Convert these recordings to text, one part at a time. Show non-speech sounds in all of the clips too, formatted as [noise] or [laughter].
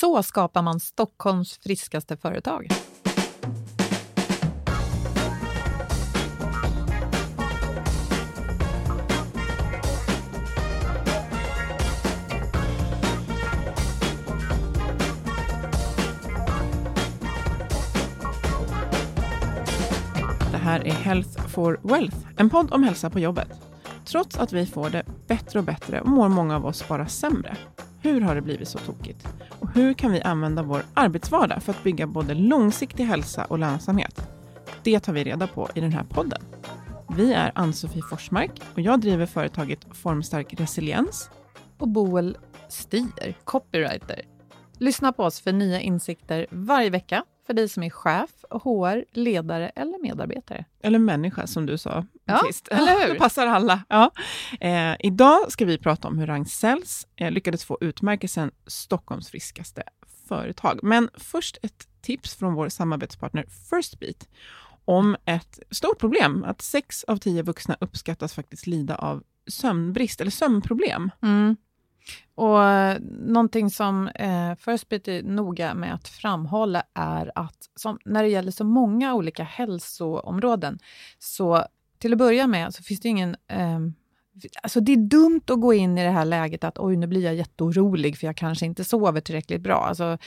Så skapar man Stockholms friskaste företag. Det här är Health for Wealth, en podd om hälsa på jobbet. Trots att vi får det bättre och bättre mår många av oss bara sämre. Hur har det blivit så tokigt? Och hur kan vi använda vår arbetsvardag för att bygga både långsiktig hälsa och lönsamhet? Det tar vi reda på i den här podden. Vi är Ann-Sofie Forsmark och jag driver företaget Formstark Resiliens. Och Boel Stier, copywriter. Lyssna på oss för nya insikter varje vecka för dig som är chef, HR, ledare eller medarbetare. Eller människa, som du sa Ja, sist. [laughs] eller hur? Det passar alla. Ja. Eh, idag ska vi prata om hur Ragn-Sells eh, lyckades få utmärkelsen Stockholms friskaste företag. Men först ett tips från vår samarbetspartner Firstbeat om ett stort problem, att sex av tio vuxna uppskattas faktiskt lida av sömnbrist eller sömnproblem. Mm. Och någonting som eh, Firstbeat är noga med att framhålla är att som, när det gäller så många olika hälsoområden, så till att börja med så finns det ingen... Eh, alltså det är dumt att gå in i det här läget att oj, nu blir jag jätteorolig för jag kanske inte sover tillräckligt bra. Alltså,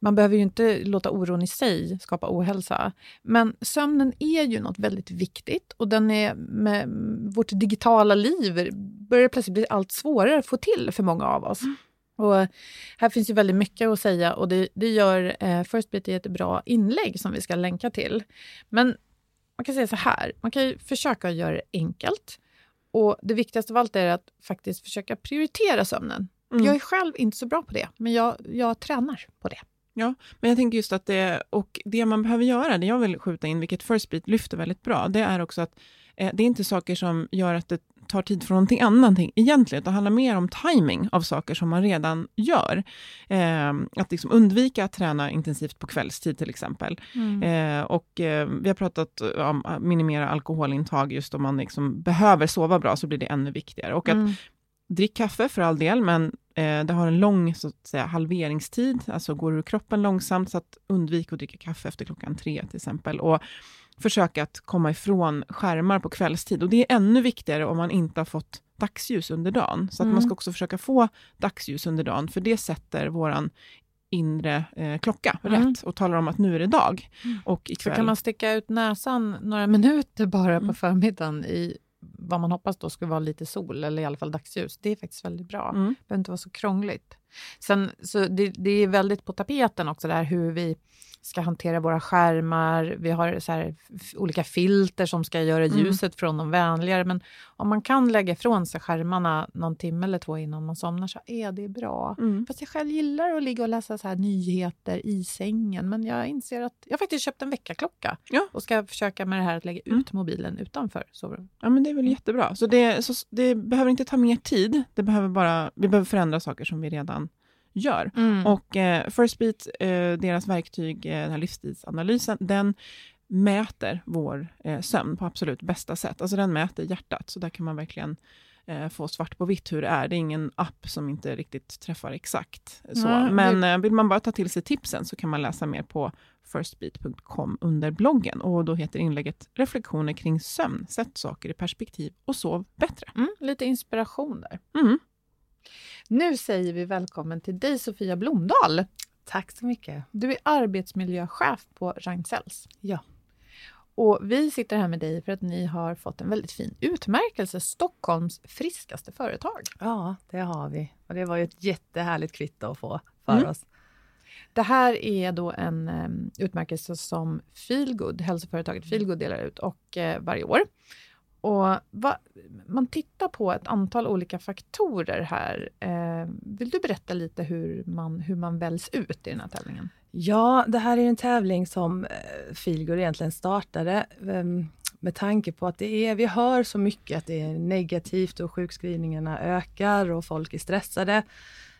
man behöver ju inte låta oron i sig skapa ohälsa. Men sömnen är ju något väldigt viktigt och den är med vårt digitala liv börjar plötsligt bli allt svårare att få till för många av oss. Och här finns ju väldigt mycket att säga och det, det gör eh, Firstbeat i ett bra inlägg som vi ska länka till. Men man kan säga så här, man kan ju försöka göra det enkelt. Och det viktigaste av allt är att faktiskt försöka prioritera sömnen. Mm. Jag är själv inte så bra på det, men jag, jag tränar på det. Ja, men jag tänker just att det, och det man behöver göra, det jag vill skjuta in, vilket Firstbeat lyfter väldigt bra, det är också att eh, det är inte saker som gör att det tar tid från någonting annat egentligen, det handlar mer om timing av saker som man redan gör. Eh, att liksom undvika att träna intensivt på kvällstid till exempel. Eh, och eh, vi har pratat om att minimera alkoholintag, just om man liksom behöver sova bra så blir det ännu viktigare. Och att Mm. Drick kaffe för all del, men eh, det har en lång så att säga, halveringstid, alltså går ur kroppen långsamt, så att undvik att dricka kaffe efter klockan tre till exempel. Och försöka att komma ifrån skärmar på kvällstid. Och det är ännu viktigare om man inte har fått dagsljus under dagen. Så att Mm. man ska också försöka få dagsljus under dagen, för det sätter våran inre eh, klocka Mm. rätt och talar om att nu är det dag. Och Så ikväll... kan man sticka ut näsan några minuter bara Mm. på förmiddagen i vad man hoppas då skulle vara lite sol, eller i alla fall dagsljus. Det är faktiskt väldigt bra. Mm. Det behöver inte vara så krångligt. Sen, så det, det är väldigt på tapeten också, där hur vi ska hantera våra skärmar. Vi har så här, olika filter som ska göra mm. ljuset mm. från dem vänligare. Men om man kan lägga ifrån sig skärmarna någon timme eller två innan man somnar så är det bra. Mm. Fast jag själv gillar att ligga och läsa så här nyheter i sängen. Men jag inser att jag faktiskt köpt en väckarklocka ja. och ska försöka med det här att lägga mm. ut mobilen utanför sovrummet. Ja, men det är väl jättebra. Så det, så det behöver inte ta mer tid. Det behöver bara, vi behöver förändra saker som vi redan gör. Mm. Och eh, Firstbeat, eh, deras verktyg, eh, den här livsstilsanalysen, den mäter vår eh, sömn på absolut bästa sätt. Alltså den mäter hjärtat, så där kan man verkligen eh, få svart på vitt hur det är. Det är ingen app som inte riktigt träffar exakt så. Mm, Men det... Eh, vill man bara ta till sig tipsen så kan man läsa mer på firstbeat.com under bloggen. Och då heter inlägget Reflektioner kring sömn. Sätt saker i perspektiv och sov bättre. Mm, lite inspiration där. Mm. Nu säger vi välkommen till dig Sofia Blomdahl. Tack så mycket. Du är arbetsmiljöchef på Ragn-Sells. Ja. Och vi sitter här med dig för att ni har fått en väldigt fin utmärkelse, Stockholms friskaste företag. Ja, det har vi. Och det var ju ett jättehärligt kvitto att få för mm. oss. Det här är då en um, utmärkelse som Feelgood, hälsoföretaget Feelgood delar ut och, uh, varje år. Och va, man tittar på ett antal olika faktorer här. Eh, vill du berätta lite hur man, hur man väljs ut i den här tävlingen? Ja, det här är en tävling som eh, Feelgood egentligen startade ehm, med tanke på att det är, vi hör så mycket att det är negativt och sjukskrivningarna ökar och folk är stressade.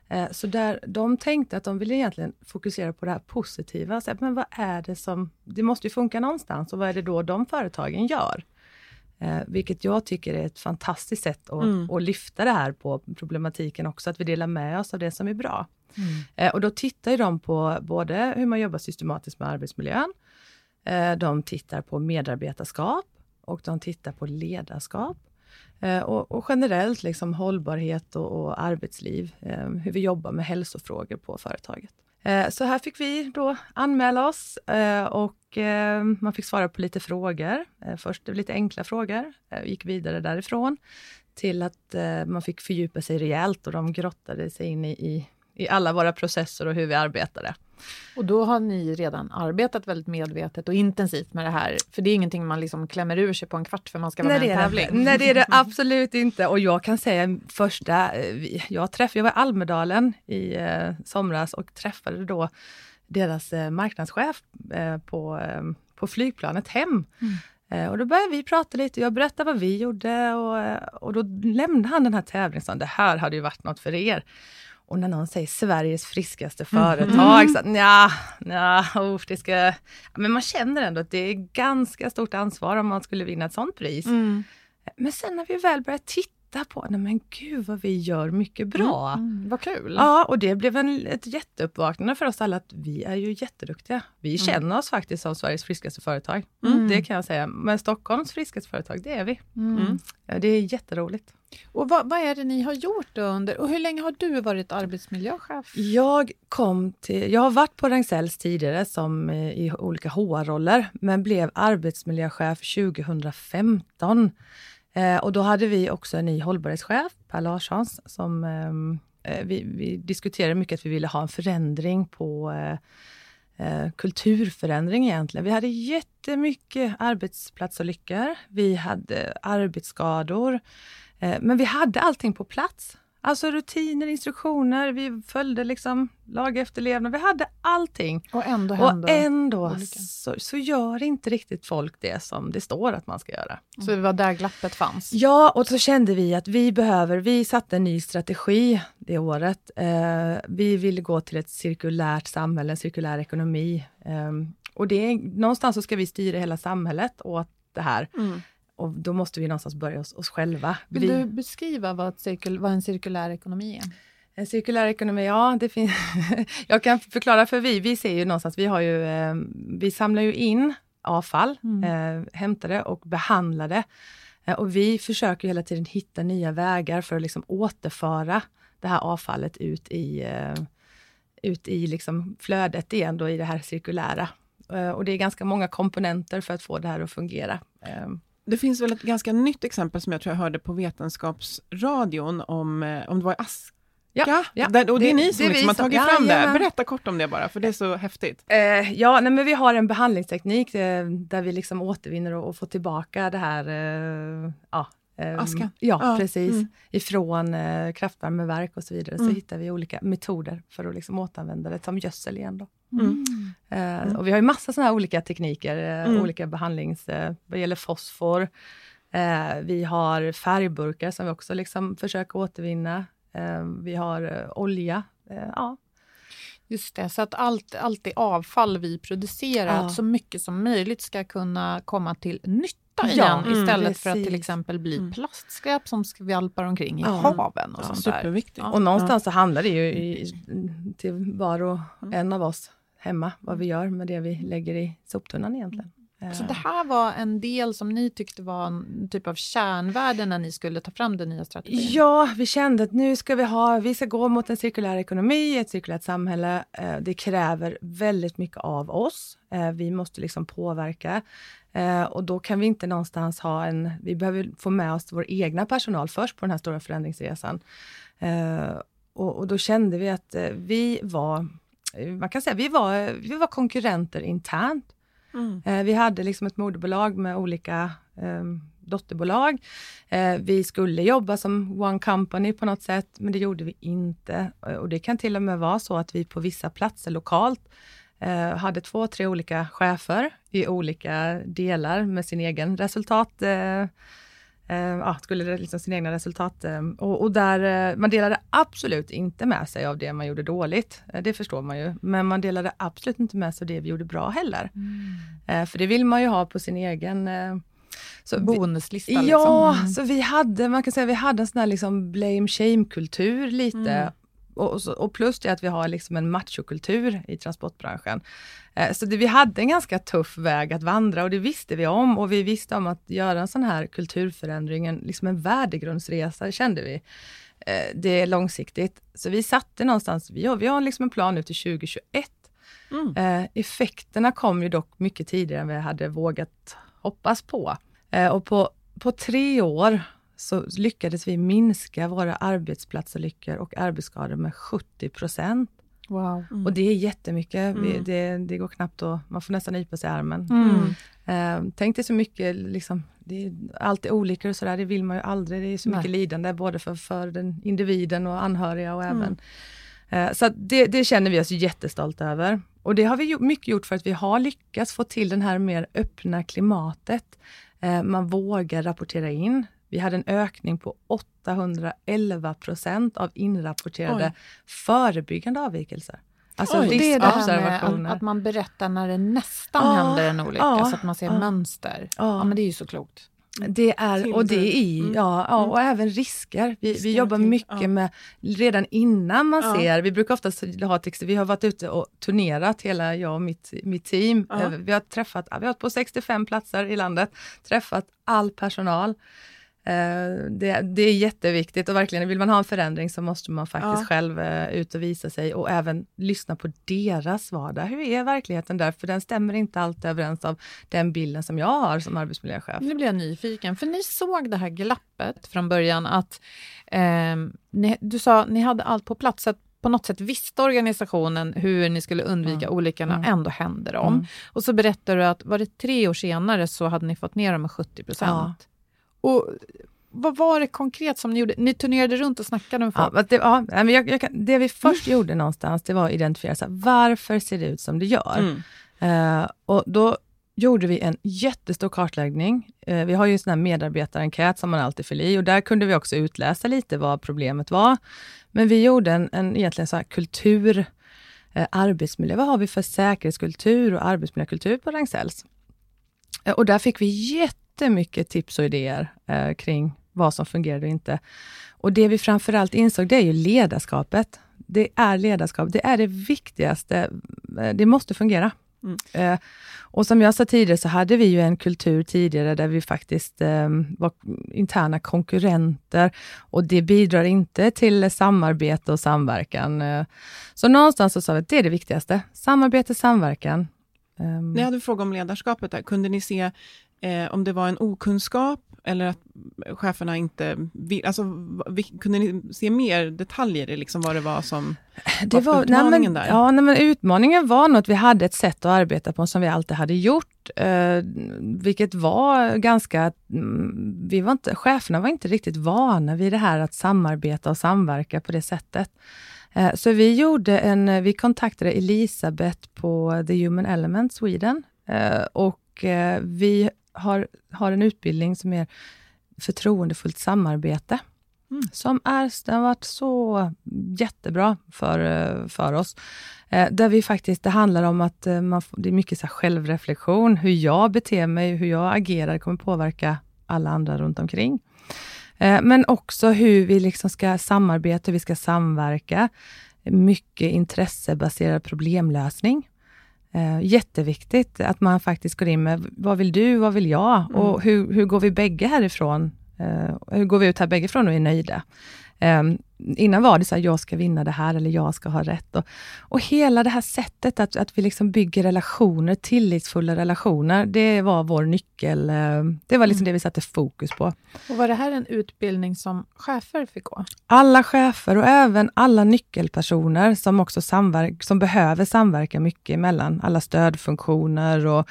Eh, så där, de tänkte att de ville egentligen fokusera på det här positiva. Så, men vad är det som, det måste ju funka någonstans och vad är det då de företagen gör? Eh, vilket jag tycker är ett fantastiskt sätt att, mm. att lyfta det här på problematiken också, att vi delar med oss av det som är bra. Mm. Eh, och då tittar de på både hur man jobbar systematiskt med arbetsmiljön, eh, de tittar på medarbetarskap och de tittar på ledarskap. Eh, och, och, generellt liksom hållbarhet och, och arbetsliv, eh, hur vi jobbar med hälsofrågor på företaget. Eh, så här fick vi då anmäla oss eh, och eh, man fick svara på lite frågor. Först lite enkla frågor, gick vidare därifrån till att man fick fördjupa sig rejält och de grottade sig in i, i alla våra processer och hur vi arbetade. Och då har ni redan arbetat väldigt medvetet och intensivt med det här. För det är ingenting man liksom klämmer ur sig på en kvart för man ska vara med i en tävling. Nej, det är det absolut inte. Och jag kan säga första, eh, jag träffade, jag var i Almedalen i eh, somras och träffade då deras eh, marknadschef eh, på, eh, på flygplanet hem. Mm. Eh, och då började vi prata lite, jag berättade vad vi gjorde och, och då lämnade han den här tävlingen och sa, det här hade ju varit något för er. Och när någon säger Sveriges friskaste mm. företag, mm. så nja, nja, oh, det ska... Men man känner ändå att det är ganska stort ansvar om man skulle vinna ett sånt pris. Mm. Men sen när vi väl börjar titta på, nej men gud vad vi gör mycket bra. Mm, mm, vad kul! Ja, och det blev en, ett jätteuppvaknande för oss alla att vi är ju jätteduktiga. Vi mm. känner oss faktiskt som Sveriges friskaste företag. Mm. Det kan jag säga. Men Stockholms friskaste företag, det är vi. Det är jätteroligt. Och vad, vad, är det ni har gjort under, och hur länge har du varit arbetsmiljöchef? Jag kom till, jag har varit på Ragn-Sells tidigare som eh, i olika HR-roller, men blev arbetsmiljöchef 2015. Eh, och då hade vi också en ny hållbarhetschef, Per Larssons, som eh, eh vi, vi, diskuterade mycket att vi ville ha en förändring på eh, eh kulturförändring egentligen. Vi hade jättemycket arbetsplatsolyckor, vi hade arbetsskador, men vi hade allting på plats. Alltså rutiner, instruktioner, vi följde liksom lagefterlevnad, vi hade allting. Och ändå hände Och ändå så, så, gör inte riktigt folk det som det står att man ska göra. Så det var där glappet fanns? Ja, och så kände vi att vi behöver, vi satte en ny strategi det året. Eh, vi ville gå till ett cirkulärt samhälle, en cirkulär ekonomi. Eh, och det är, någonstans så ska vi styra hela samhället åt det här. Mm. Och då måste vi någonstans börja oss, oss själva. Vill vi, du beskriva vad, cirkul, vad en cirkulär ekonomi är? En cirkulär ekonomi, ja, det finns... [laughs] jag kan förklara för vi, vi ser ju någonstans, vi har ju, eh, vi samlar ju in avfall, mm. eh, hämtar det och behandlar det. Eh, och vi försöker hela tiden hitta nya vägar för att liksom återföra det här avfallet ut i, eh, ut i liksom flödet igen, då, i det här cirkulära. Eh, och det är ganska många komponenter för att få det här att fungera. Det finns väl ett ganska nytt exempel som jag tror jag hörde på Vetenskapsradion om, eh, om det var Ask Ja, ja. Där, och det, det är ni som liksom har tagit fram ja, det. Berätta kort om det bara, för det är så häftigt. Eh, ja, nej, men vi har en behandlingsteknik eh, där vi liksom återvinner och, och får tillbaka det här eh, ja, ehm, Askan? Ja, ja, precis. Mm. Ifrån eh, kraftvärmeverk och så vidare mm. så hittar vi olika metoder för att liksom återanvända det som gödsel igen. Då. Mm. Eh, och vi har ju massa sådana här olika tekniker, eh, mm. olika behandlings... Eh, vad gäller fosfor. Vi har färgburkar som vi också liksom försöker återvinna. Vi har olja. ja. Just det, så att allt, allt det avfall vi producerar, ja. så mycket som möjligt ska kunna komma till nytta igen ja, istället mm, för att till exempel bli mm. plastskräp som skvalpar omkring i ja. haven. Och ja, sånt superviktigt. Och någonstans så handlar det ju i, till var och en av oss hemma, vad vi gör med det vi lägger i soptunnan egentligen. Så det här var en del som ni tyckte var en typ av kärnvärde när ni skulle ta fram den nya strategin? Ja, vi kände att nu ska vi ha, vi ska gå mot en cirkulär ekonomi, ett cirkulärt samhälle. Eh, det kräver väldigt mycket av oss. Eh, vi måste liksom påverka. Eh, och då kan vi inte någonstans ha en, vi behöver få med oss vår egna personal först på den här stora förändringsresan. Och, och då kände vi att vi var, man kan säga vi var, vi var konkurrenter internt. Mm. Eh, vi hade liksom ett moderbolag med olika eh, dotterbolag. Eh, vi skulle jobba som one company på något sätt, men det gjorde vi inte. Eh, och det kan till och med vara så att vi på vissa platser lokalt hade två, tre olika chefer i olika delar med sin egen resultat eh, skulle liksom sina egna resultat. Eh, och, och, där, eh, man delade absolut inte med sig av det man gjorde dåligt. Eh, det förstår man ju. Men man delade absolut inte med sig av det vi gjorde bra heller. Mm. För det vill man ju ha på sin egen så Bonuslista? Vi, liksom. Ja, mm. så vi hade, man kan säga vi hade en sån här liksom blame shame-kultur lite. Mm och, och, plus det att vi har liksom en machokultur i transportbranschen. Eh, så det, vi hade en ganska tuff väg att vandra och det visste vi om och vi visste om att göra en sån här kulturförändring, en, liksom en värdegrundsresa kände vi. Eh, det är långsiktigt. Så vi satte någonstans, vi har, vi har liksom en plan nu till 2021. Mm. Eh, effekterna kom ju dock mycket tidigare än vi hade vågat hoppas på. och på, på tre år så lyckades vi minska våra arbetsplatsolyckor och arbetsskador med 70 procent. Wow. Mm. Och det är jättemycket. Mm. Vi, det, det går knappt att, man får nästan nypa sig i armen. Mm. Eh, tänk dig så mycket, liksom, det är alltid olyckor och sådär, det vill man ju aldrig. Det är så Nej. mycket lidande både för, för den individen och anhöriga och även mm. eh, Så det, det, känner vi oss jättestolta över. Och det har vi gjort, mycket gjort för att vi har lyckats få till det här mer öppna klimatet. Eh, man vågar rapportera in. Vi hade en ökning på 811 procent av inrapporterade Oj. förebyggande avvikelser. Alltså Oj, det är det här med att man berättar när det nästan ja, händer en olycka, ja, så att man ser ja, mönster. Ja. men det är ju så klokt. Det är, och det är, mm. ja, ja, och mm. även risker. Vi, vi jobbar mycket ja. med, redan innan man ja. ser, vi brukar ofta ha texter, vi har varit ute och turnerat, hela jag och mitt, mitt team. Ja. Vi har träffat, vi har varit på 65 platser i landet, träffat all personal. Eh, det, det, är jätteviktigt och verkligen, vill man ha en förändring så måste man faktiskt ja. själv uh, ut och visa sig och även lyssna på deras vardag. Hur är verkligheten där? För den stämmer inte alltid överens av den bilden som jag har som arbetsmiljöchef. Nu blir jag nyfiken, för ni såg det här glappet från början att eh, ni, du sa ni hade allt på plats, att på något sätt visste organisationen hur ni skulle undvika mm. olyckorna, mm. ändå hände de. Mm. Och så berättar du att var det tre år senare så hade ni fått ner dem med 70 procent. Ja. Och vad var det konkret som ni gjorde? Ni turnerade runt och snackade med folk? Ja, det, ja, men jag, jag, det vi först mm. gjorde någonstans, det var att identifiera så här, varför ser det ut som det gör. Mm. Uh, och då gjorde vi en jättestor kartläggning. Uh, vi har ju en sån här medarbetarenkät som man alltid fyller i och där kunde vi också utläsa lite vad problemet var. Men vi gjorde en, en egentligen så här kultur, uh, arbetsmiljö. Vad har vi för säkerhetskultur och arbetsmiljökultur på Ragn-Sells? och där fick vi jätte jättemycket tips och idéer eh, kring vad som fungerade och inte. Och det vi framförallt insåg, det är ju ledarskapet. Det är ledarskap, det är det viktigaste. Eh, det måste fungera. Mm. Eh, och som jag sa tidigare så hade vi ju en kultur tidigare där vi faktiskt eh, var interna konkurrenter och det bidrar inte till samarbete och samverkan. Eh, så någonstans så sa vi att det är det viktigaste. Samarbete, samverkan. Um, jag hade fråga om ledarskapet där. Kunde ni se eh, om det var en okunskap eller att cheferna inte vill, alltså, vi, kunde ni se mer detaljer i liksom vad det var som det var, utmaningen nej men, där? Ja, nej men utmaningen var nog att vi hade ett sätt att arbeta på som vi alltid hade gjort, eh, vilket var ganska, mm, vi var inte, cheferna var inte riktigt vana vid det här att samarbeta och samverka på det sättet. Eh, så vi gjorde en, vi kontaktade Elisabeth på The Human Element Sweden eh, och eh, vi har, har en utbildning som är förtroendefullt samarbete. Mm. Som är, den har varit så jättebra för, för oss. där vi faktiskt, det handlar om att man, det är mycket så självreflektion. Hur jag beter mig, hur jag agerar kommer påverka alla andra runt omkring. Eh, men också hur vi liksom ska samarbeta, hur vi ska samverka. Mycket intressebaserad problemlösning. Eh, jätteviktigt att man faktiskt går in med, vad vill du, vad vill jag? Mm. Och hur, hur går vi bägge härifrån? Eh, hur går vi ut här bägge ifrån och är nöjda? Um, innan var det så här, jag ska vinna det här eller jag ska ha rätt. Och, och hela det här sättet att, att vi liksom bygger relationer, tillitsfulla relationer, det var vår nyckel. Uh, det var liksom mm. det vi satte fokus på. Och Var det här en utbildning som chefer fick gå? Alla chefer och även alla nyckelpersoner som också samverk, som behöver samverka mycket mellan alla stödfunktioner. Och,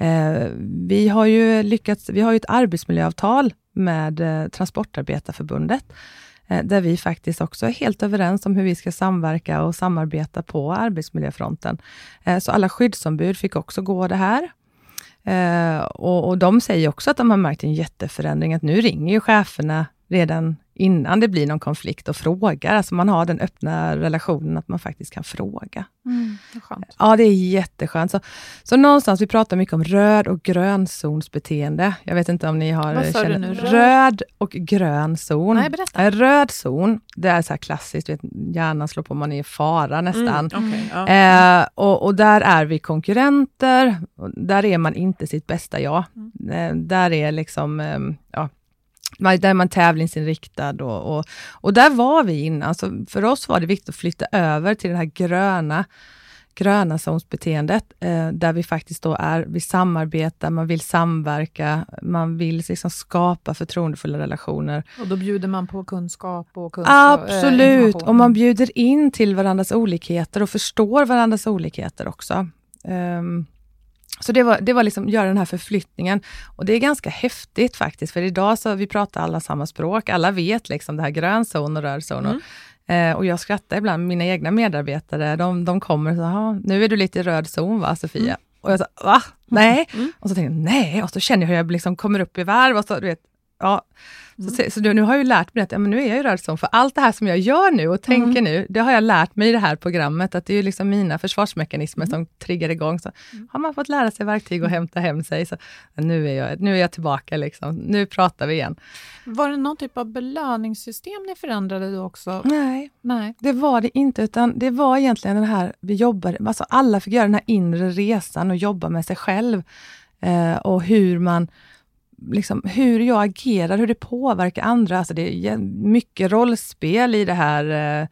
uh, vi har ju lyckats, vi har ju ett arbetsmiljöavtal med uh, Transportarbetarförbundet Eh, Eh, där vi faktiskt också är helt överens om hur vi ska samverka och samarbeta på arbetsmiljöfronten. Eh, så alla skyddsombud fick också gå det här. Eh, och, och de säger också att de har märkt en jätteförändring, att nu ringer ju cheferna redan innan det blir någon konflikt och frågar. Alltså man har den öppna relationen att man faktiskt kan fråga. Mm, det. Ja, det är jätteskönt. Så, så någonstans, vi pratar mycket om röd och grönzonsbeteende. Jag vet inte om ni har... Vad sa du nu? Röd och grön zon. Nej, berätta. En röd zon, det är så här klassiskt, vet, hjärnan slår på man är i fara nästan. Mm, okay, ja. eh, och, och, där är vi konkurrenter, där är man inte sitt bästa jag. Mm. Eh, där är liksom, eh, ja, där är man tävlingsinriktad och, och, och, där var vi innan. Så för oss var det viktigt att flytta över till det här gröna, gröna zonsbeteendet, eh, där vi faktiskt då är, vi samarbetar, man vill samverka, man vill liksom skapa förtroendefulla relationer. Och då bjuder man på kunskap och kunskap, eh, Absolut, eh, och man bjuder in till varandras olikheter och förstår varandras olikheter också. Um, så det var, det var liksom göra den här förflyttningen. Och det är ganska häftigt faktiskt, för idag så vi pratar alla samma språk. Alla vet liksom det här grön zon och röd zon. Mm. Eh, och jag skrattar ibland, mina egna medarbetare, de, de kommer och säger, nu är du lite i röd zon va Sofia? Mm. Och jag sa, va? Nej? Mm. Och så tänker jag, nej, och så känner jag hur jag liksom kommer upp i varv och så, du vet, ja. Mm. Så, så, nu har jag ju lärt mig att ja, men nu är jag ju rörelsen, för allt det här som jag gör nu och tänker mm. nu, det har jag lärt mig i det här programmet, att det är liksom mina försvarsmekanismer mm. som triggar igång. Så mm. har man fått lära sig verktyg och hämta hem sig, så nu är jag, nu är jag tillbaka, liksom. nu pratar vi igen. Var det någon typ av belöningssystem ni förändrade då också? Nej, Nej. det var det inte, utan det var egentligen den här, vi jobbade, alltså alla fick göra den här inre resan och jobba med sig själv. Eh, och hur man liksom, hur jag agerar, hur det påverkar andra. Alltså det är mycket rollspel i det här. Eh,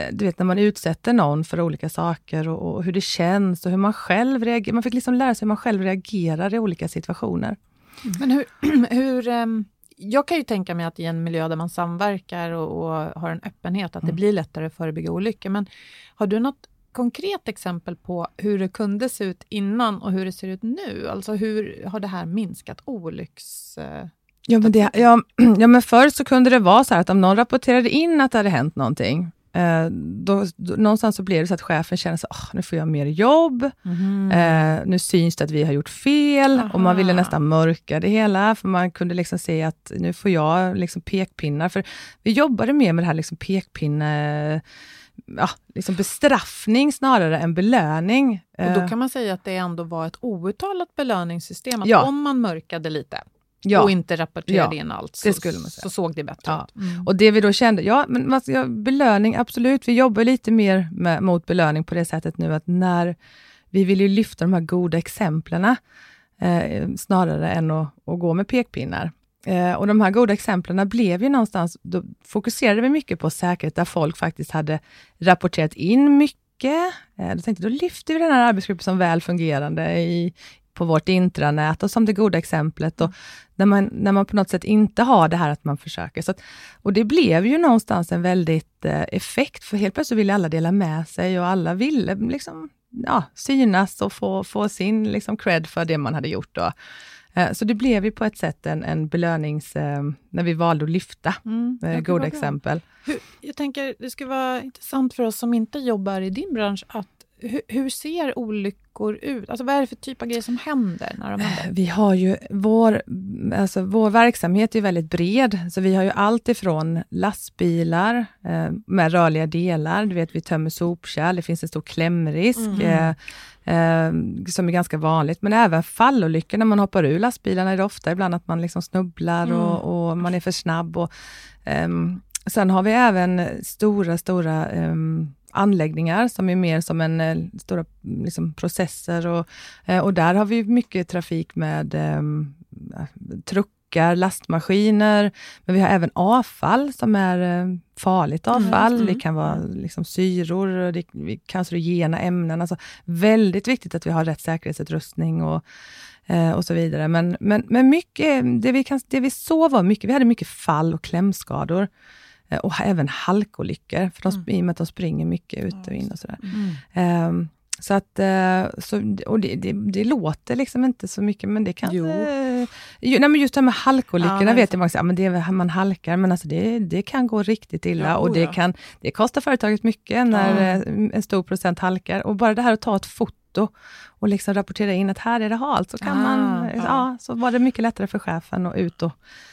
eh, du vet när man utsätter någon för olika saker och, och hur det känns och hur man själv reagerar. Man fick liksom lära sig hur man själv reagerar i olika situationer. Men hur, [clears throat] hur um jag kan ju tänka mig att i en miljö där man samverkar och, och har en öppenhet, att det mm. blir lättare att förebygga olyckor. Men har du något konkret exempel på hur det kunde se ut innan och hur det ser ut nu? Alltså hur har det här minskat olycks... Ja men, det, ja, [clears throat] ja, men förr så kunde det vara så att om någon rapporterade in att det hade hänt någonting, eh, då, då, någonstans så blev det så att chefen kände att oh, nu får jag mer jobb, mm. eh, nu syns det att vi har gjort fel, Aha. och man ville nästan mörka det hela, för man kunde liksom se att nu får jag liksom pekpinnar. För vi jobbade mer med det här liksom pekpinne ja, liksom bestraffning snarare än belöning. Och Då eh. kan man säga att det ändå var ett outtalat belöningssystem, att ja. om man mörkade lite ja. och inte rapporterade ja, in allt, så, så, såg det bättre ja. ut. Mm. Och det vi då kände, ja, men alltså, belöning, absolut, vi jobbar lite mer med, mot belöning på det sättet nu att när vi vill ju lyfta de här goda exemplen, eh, snarare än att, att gå med pekpinnar. Eh, och de här goda exemplen blev ju någonstans, då fokuserade vi mycket på säkerhet, där folk faktiskt hade rapporterat in mycket. Eh, då tänkte då lyfter vi den här arbetsgruppen som väl fungerande i, på vårt intranät och som det goda exemplet. Och när, man, när man på något sätt inte har det här att man försöker. Så att, och det blev ju någonstans en väldigt eh, effekt, för helt plötsligt ville alla dela med sig och alla ville liksom, ja, synas och få, få sin liksom, cred för det man hade gjort. Då. Eh, så det blev ju på ett sätt en, en belönings... Eh, när vi valde att lyfta mm, eh, goda exempel. Hur, jag tänker, det skulle vara intressant för oss som inte jobbar i din bransch att hur, hur, ser olyckor ut? Alltså vad är det för typ av grejer som händer när de händer? Vi har ju vår, alltså vår verksamhet är väldigt bred, så vi har ju allt ifrån lastbilar eh, med rörliga delar, du vet vi tömmer sopkärl, det finns en stor klämrisk, mm. eh, eh, som är ganska vanligt, men även fallolyckor när man hoppar ur lastbilarna är det ofta ibland att man liksom snubblar mm. och, och, man är för snabb. Och, ehm, sen har vi även stora, stora um, anläggningar som är mer som en eh, stora liksom, processer och, eh, och där har vi mycket trafik med eh, truckar, lastmaskiner, men vi har även avfall som är eh, farligt mm, avfall. Mm, mm. Det kan vara liksom, syror, det, cancerogena ämnen. Alltså, väldigt viktigt att vi har rätt säkerhetsutrustning och, eh, och så vidare. Men, men, men mycket, det vi, kan, det vi såg var mycket, vi hade mycket fall och klämskador. Eh, och även halkolyckor, för de, mm. i och med att de springer mycket ut och in och sådär. Mm. Um, så att, eh, så, och det, det, det, låter liksom inte så mycket, men det kan... Jo. Eh, nej, men just det här med halkolyckorna ja, vet jag många säger, ja, men det är man halkar, men alltså det, det kan gå riktigt illa ja, och det, ja. kan, det kostar företaget mycket när ja. en stor procent halkar. Och bara det här att ta ett foto och liksom rapportera in att här är det halt, så kan ah, man, ja. så var det mycket lättare för chefen att ut och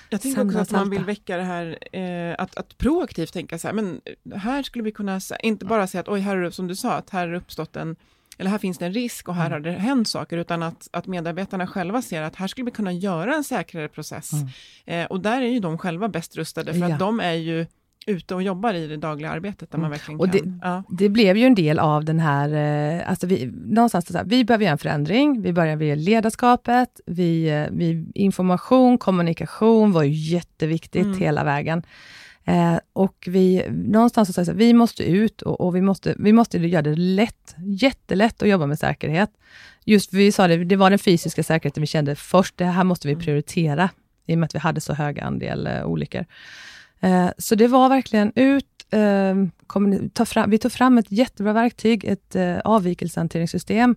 jag tänker också att man vill väcka det här, eh, att, att proaktivt tänka så här, men här skulle vi kunna, inte bara säga att oj, här är det, som du sa, att här har uppstått en, eller här finns det en risk och här mm. har det hänt saker, utan att, att medarbetarna själva ser att här skulle vi kunna göra en säkrare process. Mm. Eh, och där är ju de själva bäst rustade, för ja. att de är ju ute och jobbar i det dagliga arbetet, där man mm. verkligen och kan. Det, ja. det blev ju en del av den här, eh, alltså vi, någonstans så här, vi behöver göra en förändring, vi börjar med ledarskapet, vi, eh, vi, information, kommunikation var ju jätteviktigt mm. hela vägen. Eh, och vi, någonstans så, så vi måste ut och, och, vi, måste, vi måste göra det lätt, jättelätt att jobba med säkerhet. Just vi sa det, det var den fysiska säkerheten vi kände först, det här måste vi mm. prioritera, i och med att vi hade så hög andel eh, olyckor. Eh, så det var verkligen ut, eh, kom, ta fram, vi tog fram ett jättebra verktyg, ett eh, avvikelsehanteringssystem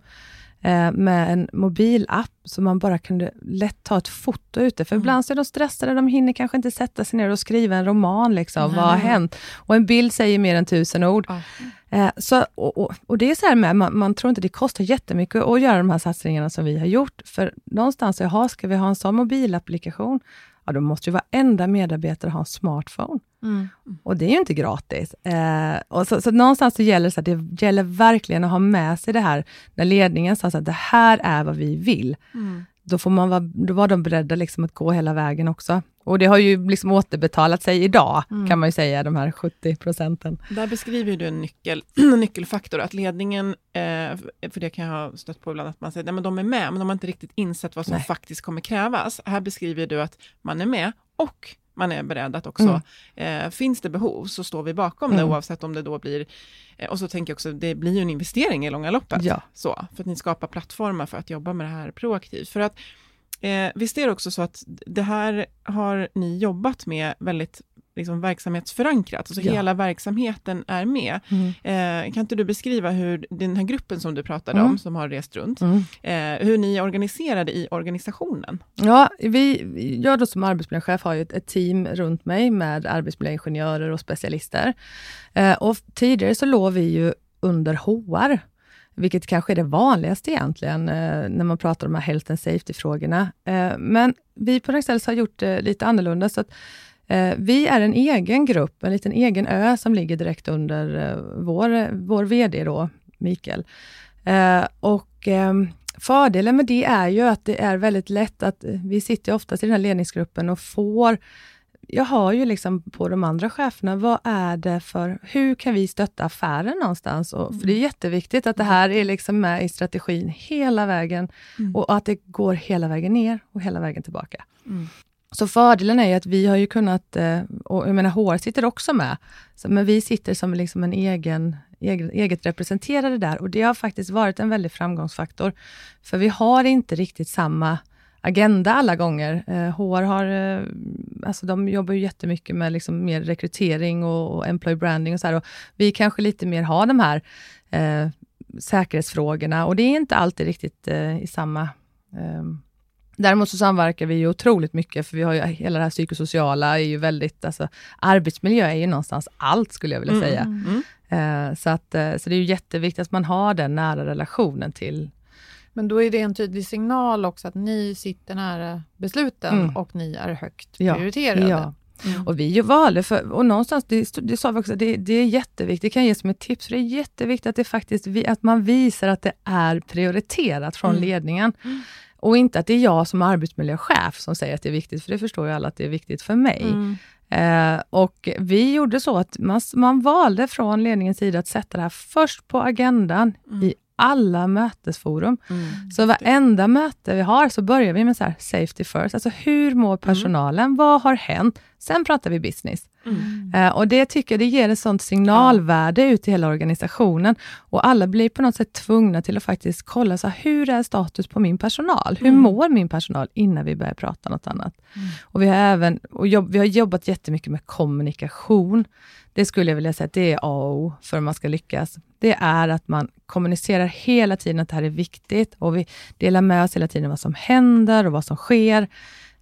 eh, med en mobilapp, så man bara kunde lätt ta ett foto ute. För mm. ibland så är de stressade, de hinner kanske inte sätta sig ner och skriva en roman. Liksom, mm. Vad har hänt? Och en bild säger mer än tusen ord. Mm. så, och, och, och, det är så här med, man, man, tror inte det kostar jättemycket att göra de här satsningarna som vi har gjort. För någonstans, jaha, ska vi ha en sån mobilapplikation? Ja, då måste ju varenda medarbetare ha en smartphone. Mm. Och det är ju inte gratis. Eh, och så, så någonstans så gäller det, så det gäller verkligen att ha med sig det här, när ledningen sa att det här är vad vi vill. Mm. Då, får man vara, då var de beredda liksom att gå hela vägen också. Och det har ju liksom återbetalat sig idag, mm. kan man ju säga, de här 70 procenten. Där beskriver du en nyckel, [clears throat] nyckelfaktor, att ledningen, eh, för det kan jag ha stött på ibland, att man säger att de är med, men de har inte riktigt insett vad som Nej. faktiskt kommer krävas. Här beskriver du att man är med och man är beredd att också, mm. eh, finns det behov så står vi bakom mm. det oavsett om det då blir, eh, och så tänker jag också, det blir ju en investering i långa loppet. Ja. Så, för att ni skapar plattformar för att jobba med det här proaktivt. För att Eh, visst är det också så att det här har ni jobbat med väldigt liksom, verksamhetsförankrat, alltså ja. hela verksamheten är med. Mm. Eh, kan inte du beskriva hur den här gruppen som du pratade mm. om, som har rest runt, mm. eh, hur ni är organiserade i organisationen? Ja, vi, jag då som arbetsmiljöchef har ju ett, ett team runt mig med arbetsmiljöingenjörer och specialister. Eh, och tidigare så låg vi ju under HR, vilket kanske är det vanligaste egentligen, eh, när man pratar om de här health and safety-frågorna. Eh, men vi på Rexcells har gjort det lite annorlunda, så att vi är en egen grupp, en liten egen ö som ligger direkt under vår, vår VD då, Mikael. och Fördelen med det är ju att det är väldigt lätt att vi sitter oftast i den här ledningsgruppen och får jag har ju liksom på de andra cheferna, vad är det för, hur kan vi stötta affären någonstans? Och, för det är mm. jätteviktigt att det här är liksom med i strategin hela vägen mm. och att det går hela vägen ner och hela vägen tillbaka. Mm. Så fördelen är ju att vi har ju kunnat, eh, och jag menar HR sitter också med, så, men vi sitter som liksom en egen, eget, eget representerade där och det har faktiskt varit en väldig framgångsfaktor. För vi har inte riktigt samma agenda alla gånger. Eh, HR har, eh, alltså de jobbar ju jättemycket med liksom mer rekrytering och, och employee branding och så här, och vi kanske lite mer har de här eh, säkerhetsfrågorna och det är inte alltid riktigt eh, i samma eh, Däremot så samverkar vi ju otroligt mycket, för vi har ju hela det här psykosociala, är ju väldigt, alltså, arbetsmiljö är ju någonstans allt, skulle jag vilja mm, säga. Mm. Eh, så, att, eh, så det är ju jätteviktigt att man har den nära relationen till... Men då är det en tydlig signal också att ni sitter nära besluten mm. och ni är högt prioriterade. Ja. Mm. Och vi valde, för, och någonstans, det, det sa vi också, det, det är jätteviktigt, det kan ge som ett tips, det är jätteviktigt att, det faktiskt, att man visar att det är prioriterat från mm. ledningen. Mm. Och inte att det är jag som arbetsmiljöchef som säger att det är viktigt, för det förstår ju alla att det är viktigt för mig. Mm. Eh, och vi gjorde så att man, man valde från ledningens sida att sätta det här först på agendan mm. i alla mötesforum. Mm. Så varenda möte vi har så börjar vi med så här, safety first. Alltså hur mår mm. personalen? Mm. Vad har hänt? Sen pratar vi business. Mm. Uh, och det tycker jag det ger ett sånt signalvärde ut till hela organisationen. Och alla blir på något sätt tvungna till att faktiskt kolla, så här, hur är status på min personal? Hur mm. mår min personal innan vi börjar prata något annat? Mm. Och vi har även och jobb, vi har jobbat jättemycket med kommunikation. Det skulle jag vilja säga att det är A och O för att man ska lyckas. Det är att man kommunicerar hela tiden att det här är viktigt och vi delar med oss hela tiden vad som händer och vad som sker.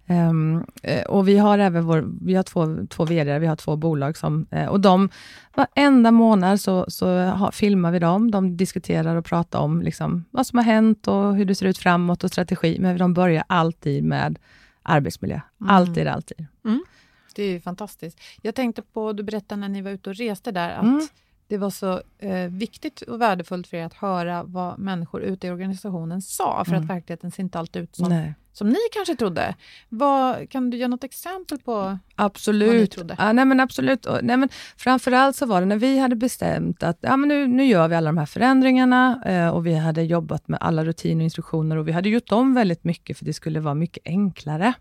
Um, och vi har även vår, vi har två, två VD, vi har två bolag som, uh, och de, varenda månad så, så ha, filmar vi dem. De diskuterar och pratar om liksom, vad som har hänt och hur det ser ut framåt och strategi, men de börjar alltid med arbetsmiljö. Mm. Alltid, alltid. Mm. Det är fantastiskt. Jag tänkte på, du berättade när ni var ute och reste där, att mm. Det var så eh, viktigt och värdefullt för er att höra vad människor ute i organisationen sa, för mm. att verkligheten ser inte alltid ut som, som ni kanske trodde. Vad, kan du ge något exempel på absolut. vad ni trodde? Ja, nej men absolut. Nej, men framförallt så var det när vi hade bestämt att ja, men nu, nu gör vi alla de här förändringarna eh, och vi hade jobbat med alla rutiner och instruktioner och vi hade gjort om väldigt mycket för det skulle vara mycket enklare.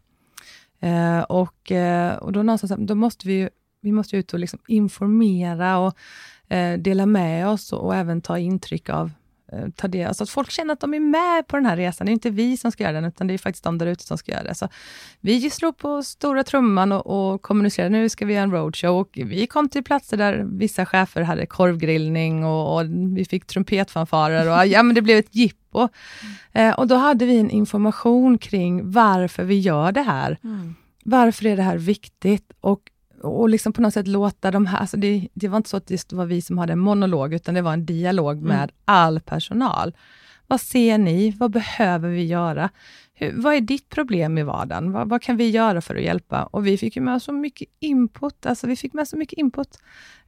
Eh, och, eh, och då någonstans, då måste vi, vi måste ut och liksom informera och dela med oss och, även ta intryck av eh, ta det, alltså att folk känner att de är med på den här resan. Det är inte vi som ska göra den, utan det är faktiskt de där ute som ska göra det. Så vi slog på stora trumman och, och kommunicerade, nu ska vi göra en roadshow. Och vi kom till platser där vissa chefer hade korvgrillning och, och vi fick trumpetfanfarer och ja, men det blev ett jipp på. Eh, och då hade vi en information kring varför vi gör det här. Mm. Varför är det här viktigt? Och, och liksom på något sätt låta de här, alltså det, det var inte så att det var vi som hade en monolog, utan det var en dialog med mm. all personal. Vad ser ni? Vad behöver vi göra? Hur, vad är ditt problem i vardagen? Vad, vad, kan vi göra för att hjälpa? Och vi fick ju med så mycket input. Alltså vi fick med så mycket input.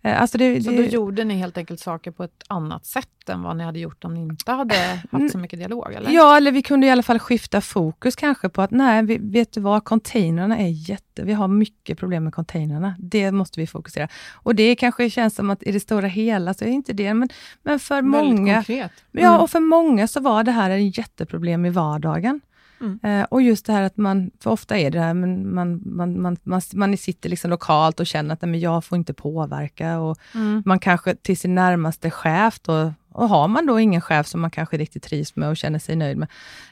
Eh, alltså det, så det, då gjorde ni helt enkelt saker på ett annat sätt än vad ni hade gjort om ni inte hade haft så mycket dialog? Eller? Ja, eller vi kunde i alla fall skifta fokus kanske på att nej, vi, vet du vad, containrarna är jätte... Vi har mycket problem med containrarna. Det måste vi fokusera. Och det kanske känns som att i det stora hela så är det inte det, men, men för Väldigt många... Konkret. Mm. Ja, och för många så var det här ett jätteproblem i vardagen. Mm. Eh, och just det här att man, för ofta är det här, men man, man, man, man, man sitter liksom lokalt och känner att men jag får inte påverka. Och mm. Man kanske till sin närmaste chef, då, och har man då ingen chef som man kanske riktigt trivs med och känner sig nöjd med,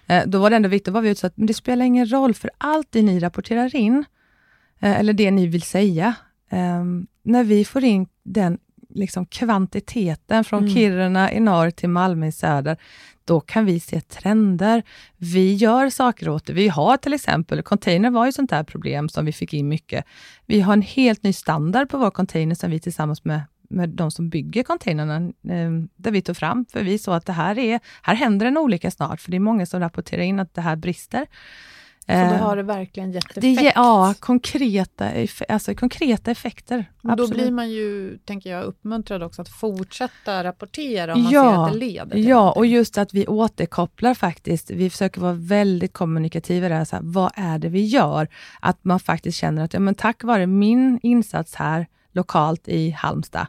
eh, då var det ändå viktigt att vara ute så att men det spelar ingen roll, för allt det ni rapporterar in, eh, eller det ni vill säga, eh, när vi får in den liksom kvantiteten från mm. Kiruna i norr till Malmö i söder, då kan vi se trender. Vi gör saker åt det. Vi har till exempel, container var ju sånt där problem som vi fick in mycket. Vi har en helt ny standard på vår container som vi tillsammans med med de som bygger containrarna, eh, där vi tog fram, för vi såg att det här är, här händer en olycka snart, för det är många som rapporterar in att det här brister. Så då eh, har det verkligen gett effekt? Det, ja, konkreta, alltså konkreta effekter. Men då blir man ju, tänker jag, uppmuntrad också att fortsätta rapportera om man ja, ser att det leder till Ja, någonting. och just att vi återkopplar faktiskt. Vi försöker vara väldigt kommunikativa där. Så här, vad är det vi gör? Att man faktiskt känner att ja, men tack vare min insats här lokalt i Halmstad,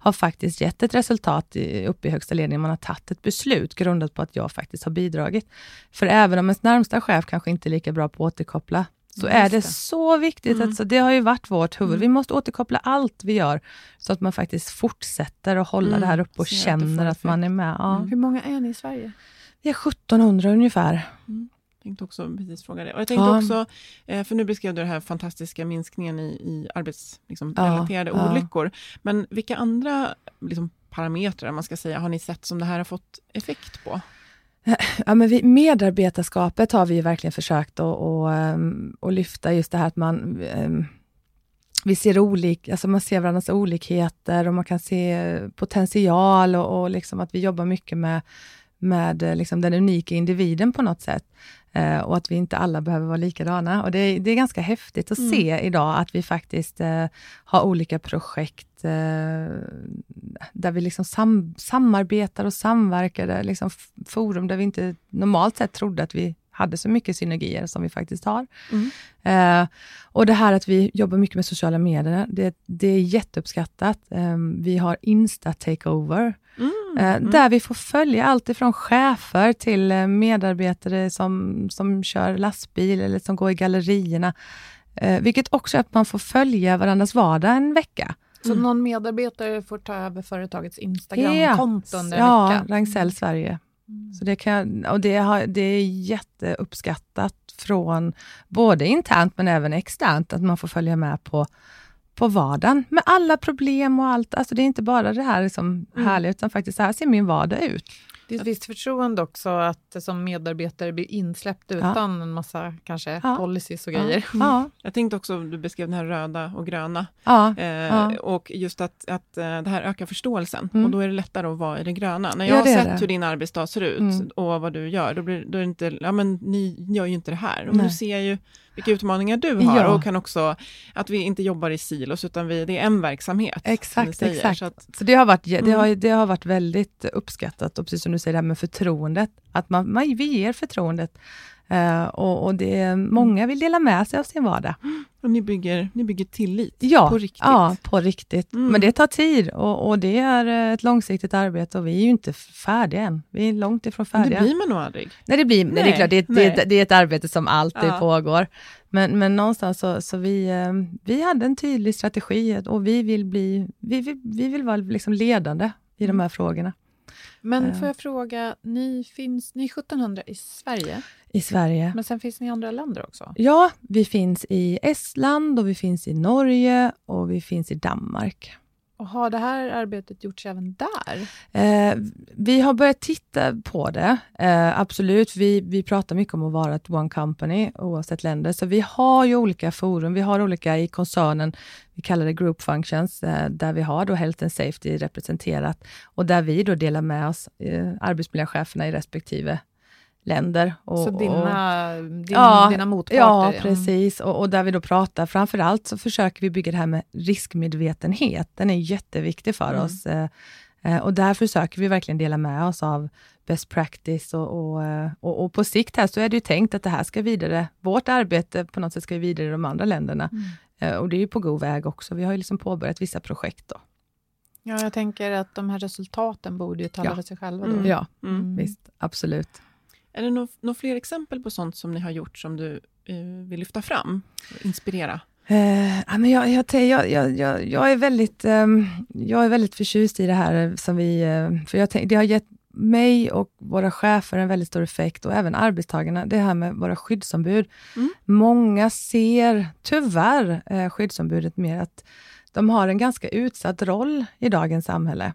har faktiskt gett ett resultat uppe i högsta ledningen. Man har tagit ett beslut grundat på att jag faktiskt har bidragit. För även om ens närmsta chef kanske inte är lika bra på att återkoppla, så Just är det, det. så viktigt. Mm. Att, så det har ju varit vårt huvud. Mm. Vi måste återkoppla allt vi gör, så att man faktiskt fortsätter att hålla Mm. det här uppe och känner att, man är med. Ja. Mm. Hur många är ni i Sverige? Vi är 1700 ungefär. Tänkte också precis fråga det. Och jag tänkte Ja. också, eh, för nu beskrev du den här fantastiska minskningen i, i arbetsrelaterade liksom, Ja, olyckor. Men vilka andra liksom, parametrar man ska säga, har ni sett som det här har fått effekt på? [laughs] Ja, men vi, medarbetarskapet har vi ju verkligen försökt att, att, ehm, att lyfta, just det här att man ehm, vi ser olik, alltså man ser varandras olikheter och man kan se potential och, och liksom att vi jobbar mycket med, med liksom den unika individen på något sätt. Eh, och att vi inte alla behöver vara likadana. Och det, är- det är ganska häftigt att Mm. se idag att vi faktiskt eh, har olika projekt eh, där vi liksom sam, samarbetar och samverkar. Liksom forum där vi inte normalt sett trodde att vi hade så mycket synergier som vi faktiskt har. Mm. Eh, och det här att vi jobbar mycket med sociala medier, det, det är jätteuppskattat. Eh, vi har Insta Takeover, Mm. eh, Mm. där vi får följa allt ifrån chefer till eh, medarbetare som, som kör lastbil eller som går i gallerierna. Eh, vilket också är att man får följa varandras vardag en vecka. Så Mm. någon medarbetare får ta över företagets Instagram-konto under en ja, vecka? Ragn-Sell Sverige. Mm. Så det, kan, och det, har, det är jätteuppskattat från både internt men även externt, att man får följa med på, på vardagen med alla problem och allt. Alltså det är inte bara det här liksom Mm. härliga, utan faktiskt så här ser min vardag ut. Det är ett visst förtroende också att som medarbetare bli insläppt utan en massa kanske Ja. policies och Ja. grejer. Ja, Jag tänkte också, du beskrev den här röda och gröna, ja, eh, Ja. och just att, att eh, det här ökar förståelsen, Mm. och då är det lättare att vara i det gröna. När Ja, jag har sett det. hur din arbetsdag ser ut Mm. och vad du gör, då, blir, då är det inte, ja men ni gör ju inte det här. Och nu ser jag ju vilka utmaningar du har Ja. och kan också, att vi inte jobbar i silos, utan vi, det är en verksamhet. Exakt, exakt. Så att, Så det har, varit, det, Mm. har, det har varit väldigt uppskattat och precis som du säger, det här med förtroendet. Att man, man, vi ger förtroendet. Eh, och, och det, många vill dela med sig av sin vardag. och ni bygger, ni bygger tillit Ja, på riktigt. Ja, på riktigt. Mm. Men det tar tid och, och det är ett långsiktigt arbete och vi är ju inte färdiga än. Vi är långt ifrån Men färdiga. det blir man nog aldrig. Nej, det blir, nej, det är klart, det det, det är ett arbete som alltid Ja. pågår. Men, men någonstans så, så vi, eh, vi hade en tydlig strategi och vi vill, bli, vi, vi, vi vill vara liksom ledande i de här frågorna Men Eh. får jag fråga, ni, finns, ni är 1700 i Sverige, i Sverige. men sen finns ni i andra länder också? Ja, vi finns i Estland och vi finns i Norge och vi finns i Danmark. Och har det här arbetet gjorts även där? Eh, vi har börjat titta på det, eh, absolut. Vi, vi pratar mycket om att vara ett one company oavsett länder, så vi har ju olika forum. Vi har olika i koncernen, vi kallar det group functions, eh, där vi har då health and safety representerat och där vi då delar med oss eh, arbetsmiljöcheferna i respektive länder. Och, så och- dina, din, Ja, dina motparter? Ja, ja. precis. Och, och där vi då pratar, framförallt så försöker vi bygga det här med riskmedvetenhet. Den är jätteviktig för Mm. oss. Eh, eh, och där försöker vi verkligen dela med oss av best practice och, och, eh, och, och på sikt här så är det ju tänkt att det här ska vidare, vårt arbete på något sätt ska vidare i de andra länderna. Mm. Eh, och det är ju på god väg också. Vi har ju liksom påbörjat vissa projekt då. Ja, jag tänker att de här resultaten borde ju tala Ja. för sig själva. Då. Mm. Ja. Mm. visst, absolut. Är det några fler exempel på sånt som ni har gjort som du eh, vill lyfta fram? Inspirera? Eh, men jag, jag, jag, jag, jag, är väldigt, ehm, jag är väldigt förtjust i det här som vi... eh, för jag tänk, det har gett mig och våra chefer en väldigt stor effekt och även arbetstagarna, det här med våra skyddsombud. Mm. Många ser tyvärr eh, skyddsombudet mer att de har en ganska utsatt roll i dagens samhälle.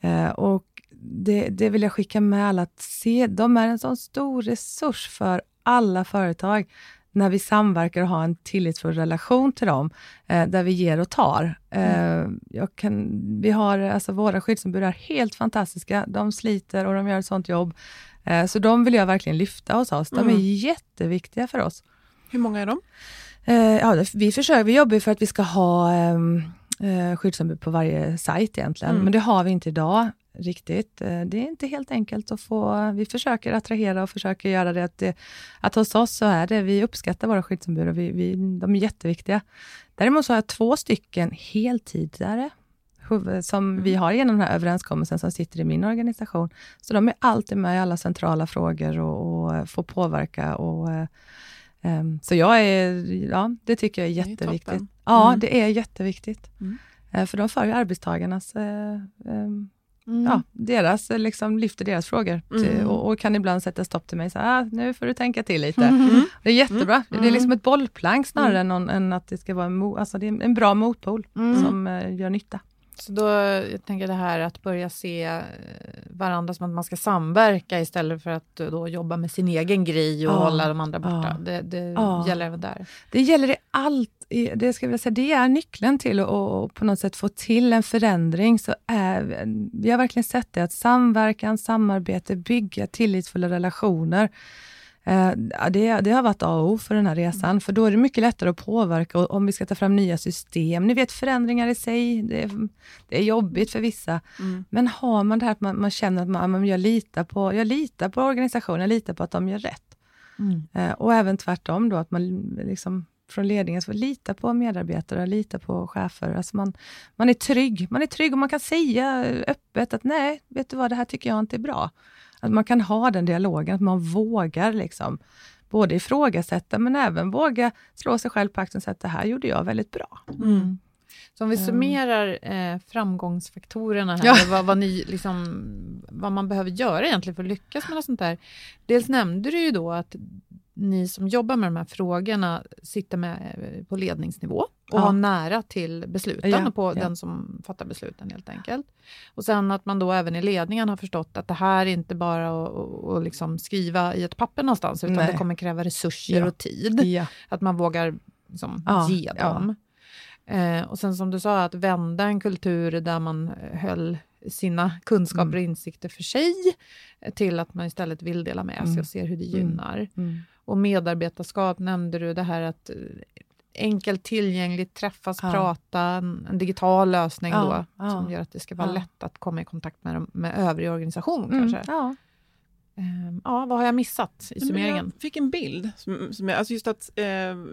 Eh, och det, det vill jag skicka med alla, att se, de är en sån stor resurs för alla företag när vi samverkar och har en tillitsfull relation till dem, eh, där vi ger och tar. Eh, jag kan, vi har, alltså våra skyddsombud är helt fantastiska. De sliter och de gör ett sånt jobb. Eh, så de vill jag verkligen lyfta hos oss. De är Mm. jätteviktiga för oss. Hur många är de? Eh, ja, vi, försöker, vi jobbar för att vi ska ha ehm, eh, skyddsombud på varje sajt egentligen, Mm. men det har vi inte idag riktigt. Eh, det är inte helt enkelt att få, vi försöker attrahera och försöker göra det att, det, att hos oss så är det, vi uppskattar våra skyddsombud och vi, vi, de är jätteviktiga. Däremot så har jag två stycken heltidare som vi har genom den här överenskommelsen som sitter i min organisation. Så de är alltid med i alla centrala frågor och, och får påverka och eh, Um, så jag är, ja, det tycker jag är jätteviktigt. ja, mm. det är jätteviktigt. Mm. För de för ju arbetstagarnas um, Mm. Ja, deras, liksom, lyfter deras frågor till, mm. och, och, kan ibland sätta stopp till mig. Så, ah, nu får du tänka till lite. Mm. Det är jättebra. Det är liksom ett bollplank snarare än, någon, än, att det ska vara en, alltså, det är en bra motpol som uh, gör nytta. Så då, jag tänker det här att börja se eh, varandra som att man ska samverka istället för att då jobba med sin egen grej och ja, hålla de andra borta. Ja, det, det ja. gäller även där. Det gäller i allt. Det, ska jag säga, det är nyckeln till att på något sätt få till en förändring. Så är, vi har verkligen sett det, att samverkan, samarbete, bygga tillitsfulla relationer Eh, det, det, har varit A och O för den här resan, mm. för då är det mycket lättare att påverka om vi ska ta fram nya system. Ni vet förändringar i sig, det är, det är jobbigt för vissa. Mm. Men har man det här att man, man känner att man, jag, litar på, jag litar på organisationen, jag litar på att de gör rätt. Mm. Eh, och även tvärtom då, att man liksom från ledningen får lita på medarbetare, lita på chefer. Alltså man, man är trygg. Man är trygg och man kan säga öppet att nej, vet du vad, det här tycker jag inte är bra. Att man kan ha den dialogen, att man vågar liksom både ifrågasätta men även våga slå sig själv på axeln och säga att det här gjorde jag väldigt bra. Mm. Så om vi ehm. summerar eh, framgångsfaktorerna här, ja. vad, vad, ni, liksom, vad man behöver göra egentligen för att lyckas med något sånt där. Dels nämnde du ju då att ni som jobbar med de här frågorna sitter med eh, på ledningsnå och ja. har nära till besluten ja, och på ja. den som fattar besluten helt enkelt. Och sen att man då även i ledningen har förstått att det här är inte bara att, att liksom skriva i ett papper någonstans, utan Nej. det kommer kräva resurser och tid. Att man vågar liksom ge dem. Eh, och sen som du sa, att vända en kultur där man höll sina kunskaper och mm. insikter för sig, till att man istället vill dela med sig mm. och ser hur det mm. gynnar. Mm. Och medarbetarskap nämnde du, det här att eh, enkelt tillgängligt, träffas, ja. prata, en, en, digital lösning ja, då, ja. som gör att det ska vara lätt att komma i kontakt med, med övrig organisation mm, kanske. Um, ja, vad har jag missat i summeringen? Jag fick en bild, som, som jag, alltså just att eh,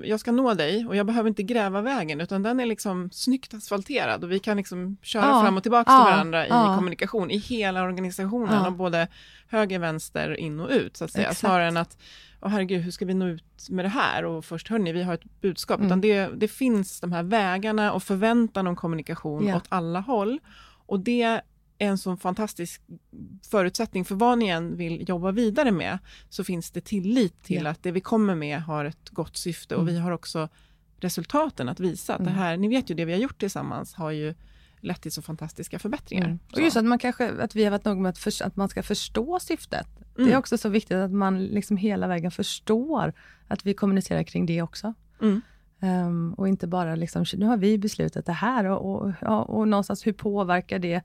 jag ska nå dig och jag behöver inte gräva vägen, utan den är liksom snyggt asfalterad och vi kan liksom köra ja, fram och tillbaka ja, till varandra ja. i kommunikation i hela organisationen, och både höger, vänster, in och ut, så att säga, Exakt. snarare än att oh, herregud, hur ska vi nå ut med det här? Och först, hörni, vi har ett budskap. Mm. Utan det, det finns de här vägarna och förväntan om kommunikation yeah. åt alla håll. Och det en sån fantastisk förutsättning för vad ni än vill jobba vidare med, så finns det tillit till yeah. att det vi kommer med har ett gott syfte mm. och vi har också resultaten att visa att mm. det här, ni vet ju det vi har gjort tillsammans har ju lett till så fantastiska förbättringar. Mm. Och just att, man kanske, att vi har varit nog med att, för, att man ska förstå syftet. Det är mm. också så viktigt att man liksom hela vägen förstår att vi kommunicerar kring det också. Mm. Um, och inte bara liksom, nu har vi beslutat det här och, och, ja, och någonstans hur påverkar det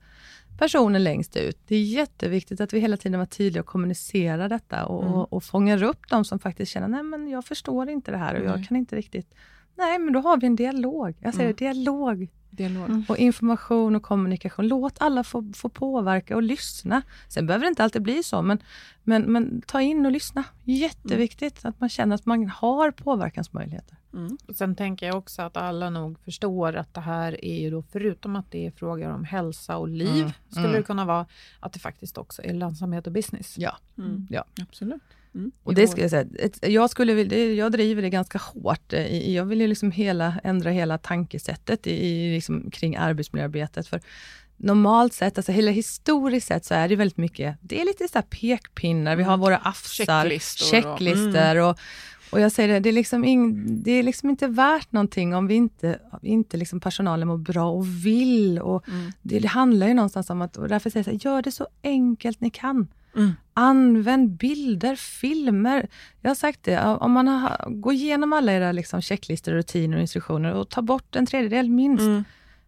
personen längst ut? Det är jätteviktigt att vi hela tiden var tydliga och kommunicerar detta och, mm. och, och fångar upp de som faktiskt känner, nej men jag förstår inte det här och jag kan inte riktigt Nej, men då har vi en dialog. Jag säger mm. dialog. Dialog. Mm. Och information och kommunikation. Låt alla få, få påverka och lyssna. Sen behöver det inte alltid bli så, men, men, men ta in och lyssna. Jätteviktigt att man känner att man har påverkansmöjligheter. Mm. Sen tänker jag också att alla nog förstår att det här är ju då, förutom att det är frågor om hälsa och liv, mm. skulle mm. det kunna vara att det faktiskt också är lönsamhet och business. Ja, mm. ja. absolut. Mm. Och det ska jag säga, jag, skulle, jag driver det ganska hårt. Jag vill ju liksom hela, ändra hela tankesättet i, liksom, kring arbetsmiljöarbetet. För normalt sett, alltså hela historiskt sett, så är det väldigt mycket, det är lite så pekpinnar, vi har mm. våra afsar, checklistor, checklistor och, mm. och jag säger det, det är, liksom in, det är liksom inte värt någonting om vi inte, inte liksom personalen mår bra och vill. Och mm. det, det, handlar ju någonstans om att, och därför säger jag så här, gör det så enkelt ni kan. Mm. Använd bilder, filmer. Jag har sagt det, om man har, går igenom alla era liksom checklistor, rutiner och instruktioner och tar bort en tredjedel minst. Mm.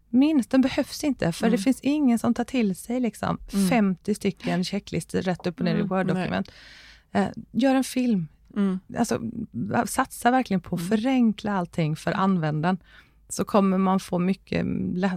Minst, den behövs inte, för mm. det finns ingen som tar till sig liksom, 50 mm. stycken checklistor rätt upp och ner i mm. Word-dokument. Eh, gör en film. Mm. Alltså, satsa verkligen på att förenkla allting för användaren så kommer man få mycket,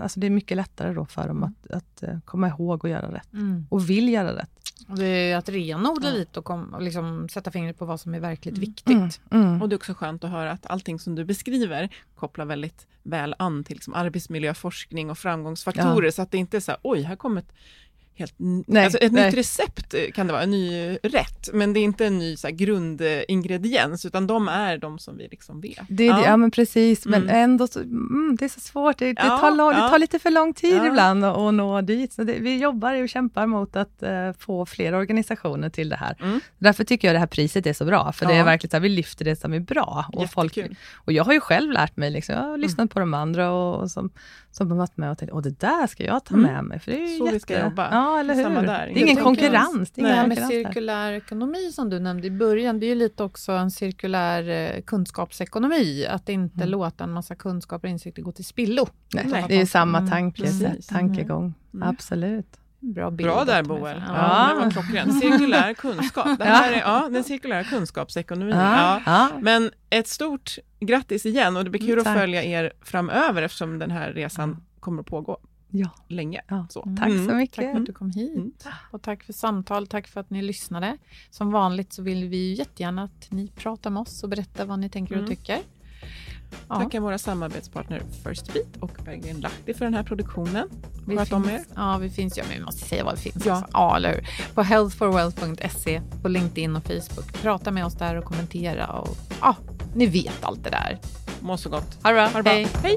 alltså det är mycket lättare då för dem att, att eh, komma ihåg och göra rätt. Mm. Och vill göra rätt. Det är att renodla ja. lite och, kom, och liksom sätta fingret på vad som är verkligt mm. viktigt. Mm. Mm. Och det är också skönt att höra att allting som du beskriver kopplar väldigt väl an till liksom arbetsmiljöforskning och framgångsfaktorer, ja. så att det inte är så här, oj, här kommer ett helt Nej, alltså ett nej. nytt recept eh, kan det vara, en ny rätt, men det är inte en ny så här, grundingrediens, utan de är de som vi liksom vet. Det det, ja. men precis, men Mm. ändå så, mm, det är så svårt. Det, det, Ja, tar, ja. det tar lite för lång tid Ja. ibland att, att nå dit. Så vi jobbar och kämpar mot att eh, få fler organisationer till det här. Mm. Därför tycker jag det här priset är så bra, för det Ja. är verkligen så här, vi lyfter det som är bra. Och, folk, Jättekul. och jag har ju själv lärt mig, liksom, jag har lyssnat på de andra och, och som, som har varit med och tänkt, åh det där ska jag ta Mm. med mig. För det är Så jätte... vi ska jobba. Ja, eller hur? Samma där. Det är ingen konkurrens. Det är ingen med konkurrens där. cirkulär ekonomi som du nämnde i början, det är ju lite också en cirkulär eh, kunskapsekonomi. Att inte Mm. låta en massa kunskaper och insikter gå till spillo. Nej, det är ju samma Mm, tanke, tankegång. Mm. Absolut. Bra, bild, Bra där Boel. Ja, Ja. det var klockrent. Cirkulär kunskap. Det här är ja, den cirkulära kunskapsekonomin. Ja. Ja. Men ett stort grattis igen och det blir kul Mm, att tack. följa er framöver eftersom den här resan kommer att pågå Ja. länge. Ja. Så. Tack så Mm. mycket. Tack för att du kom hit. Mm. Och tack för samtal, tack för att ni lyssnade. Som vanligt så vill vi ju jättegärna att ni pratar med oss och berättar vad ni tänker och Mm. tycker. Ja, Tackar våra samarbetspartner First Beat och Berggren Lahti för den här produktionen. vi Sköt om er. ja, vi finns, ja, men vi måste säga vad det finns. Ja. Också. Ja, eller hur? På healthforwealth.se, på LinkedIn och Facebook. Prata med oss där och kommentera. Och, ja, ni vet allt det där. Må så gott. Ha det bra. Ha det bra. Hej. Hej.